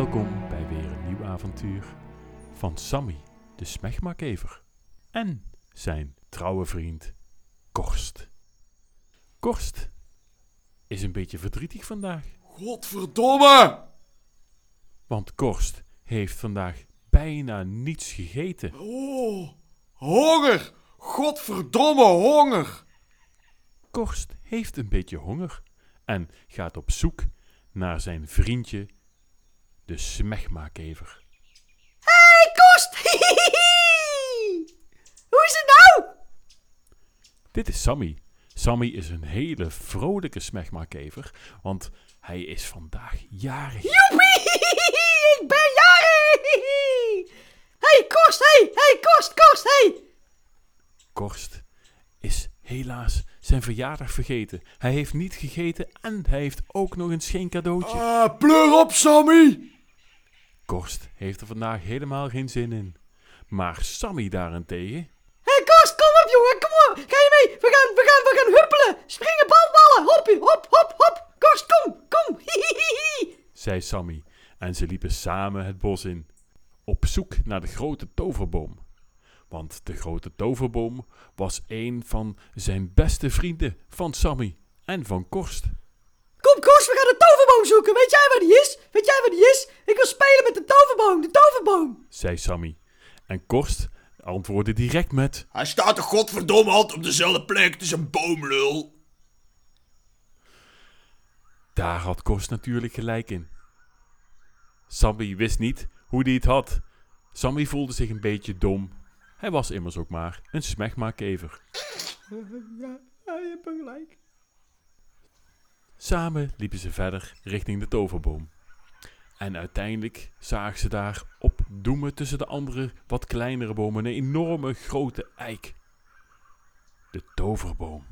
Welkom bij weer een nieuw avontuur van Sammy, de smegmakever, en zijn trouwe vriend Korst. Korst is een beetje verdrietig vandaag, Godverdomme! want Korst heeft vandaag bijna niets gegeten. Oh, honger! Godverdomme honger! Korst heeft een beetje honger en gaat op zoek naar zijn vriendje, de smegmakever. Hey, Kost! Hoe is het nou? Dit is Sammy. Sammy is een hele vrolijke smegmakever, want hij is vandaag jarig. Joepie! Ik ben jarig! Hey, Kost, hey! Hey, Kost, Kost, hey! Korst is helaas zijn verjaardag vergeten. Hij heeft niet gegeten en hij heeft ook nog eens geen cadeautje. Ah, pleur op, Sammy! Korst heeft er vandaag helemaal geen zin in. Maar Sammy daarentegen, Hey, Kost, kom op, jongen, kom op! Ga je mee? We gaan, we gaan, we gaan huppelen! Springen, balballen! Hoppie, hop, hop, hop! Kost, kom, kom! zei Sammy en ze liepen samen het bos in, op zoek naar de grote toverboom. Want de grote toverboom was een van zijn beste vrienden van Sammy en van Korst. Kom, Kost, we gaan de toverboom zoeken! Weet jij waar die is? Weet jij waar die is? Ik wil spelen met de toverboom, zei Sammy. En Korst antwoordde direct met: Hij staat toch godverdomme altijd op dezelfde plek, het is een boomlul. Daar had Korst natuurlijk gelijk in. Sammy wist niet hoe hij het had. Sammy voelde zich een beetje dom. Hij was immers ook maar een smegmakever. Ja, je hebt gelijk. Samen liepen ze verder richting de toverboom. En uiteindelijk zagen ze daar opdoemen tussen de andere wat kleinere bomen een enorme grote eik. De toverboom.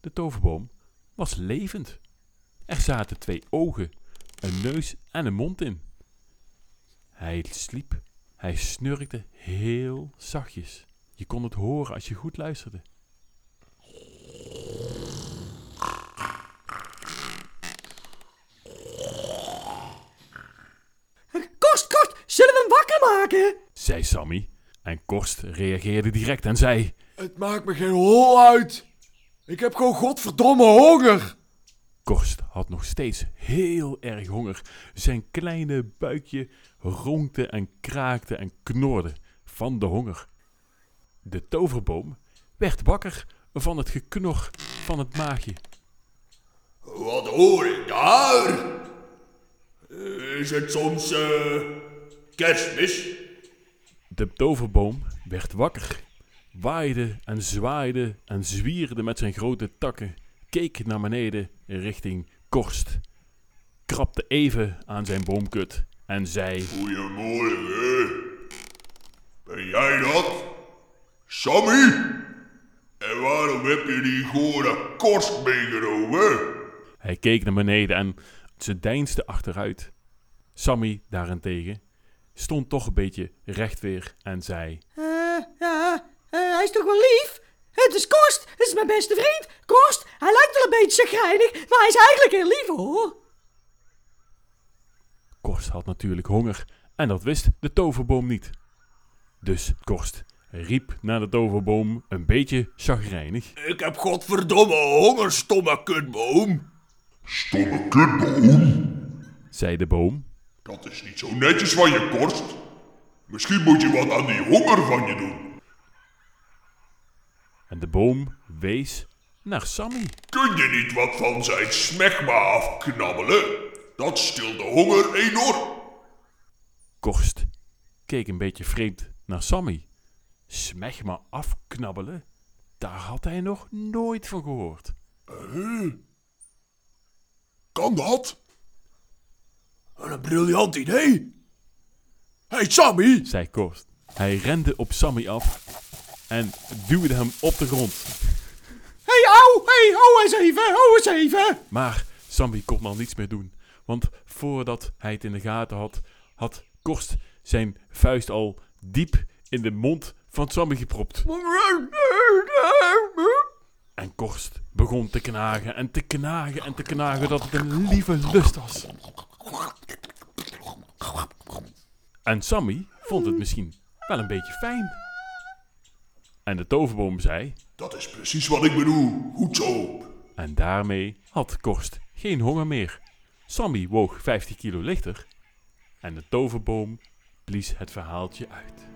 De toverboom was levend. Er zaten twee ogen, een neus en een mond in. Hij sliep, hij snurkte heel zachtjes. Je kon het horen als je goed luisterde. Kost, Kost, zullen we hem wakker maken? zei Sammy. En Korst reageerde direct en zei: Het maakt me geen hol uit. Ik heb gewoon godverdomme honger. Korst had nog steeds heel erg honger. Zijn kleine buikje ronkte en kraakte en knorde van de honger. De toverboom werd wakker van het geknor van het maagje. Wat hoor ik daar? Is het soms, eh, kerstmis? De toverboom werd wakker, waaide en zwaaide en zwierde met zijn grote takken, keek naar beneden richting Korst, krabde even aan zijn boomkut en zei... Goedemorgen. Ben jij dat? Sammy? En waarom heb je die gore korst meegenomen? Hij keek naar beneden en ze deinsde achteruit. Sammy daarentegen stond toch een beetje recht weer en zei... Eh, ja, eh, hij is toch wel lief? Het is Kost, het is mijn beste vriend. Kost, hij lijkt wel een beetje chagrijnig, maar hij is eigenlijk heel lief hoor. Korst had natuurlijk honger en dat wist de toverboom niet. Dus Korst riep naar de toverboom een beetje chagrijnig. Ik heb godverdomme honger, stomme kutboom. Stomme kutboom. zei de boom. Dat is niet zo netjes van je, Korst. Misschien moet je wat aan die honger van je doen. En de boom wees naar Sammy. Kun je niet wat van zijn smegma afknabbelen? Dat stilt de honger enorm. Korst keek een beetje vreemd naar Sammy. Smegma afknabbelen? Daar had hij nog nooit van gehoord. Kan dat? Wat een briljant idee. Hey Sammy, zei Korst. Hij rende op Sammy af en duwde hem op de grond. Hey, au, hey, hou eens even, hou eens even. Maar Sammy kon al niets meer doen. Want voordat hij het in de gaten had, had Korst zijn vuist al diep in de mond van Sammy gepropt. En Korst begon te knagen en te knagen en te knagen dat het een lieve lust was. En Sammy vond het misschien wel een beetje fijn. En de toverboom zei, Dat is precies wat ik bedoel. Goed zo. en daarmee had Korst geen honger meer. Sammy woog 50 kilo lichter en de toverboom blies het verhaaltje uit.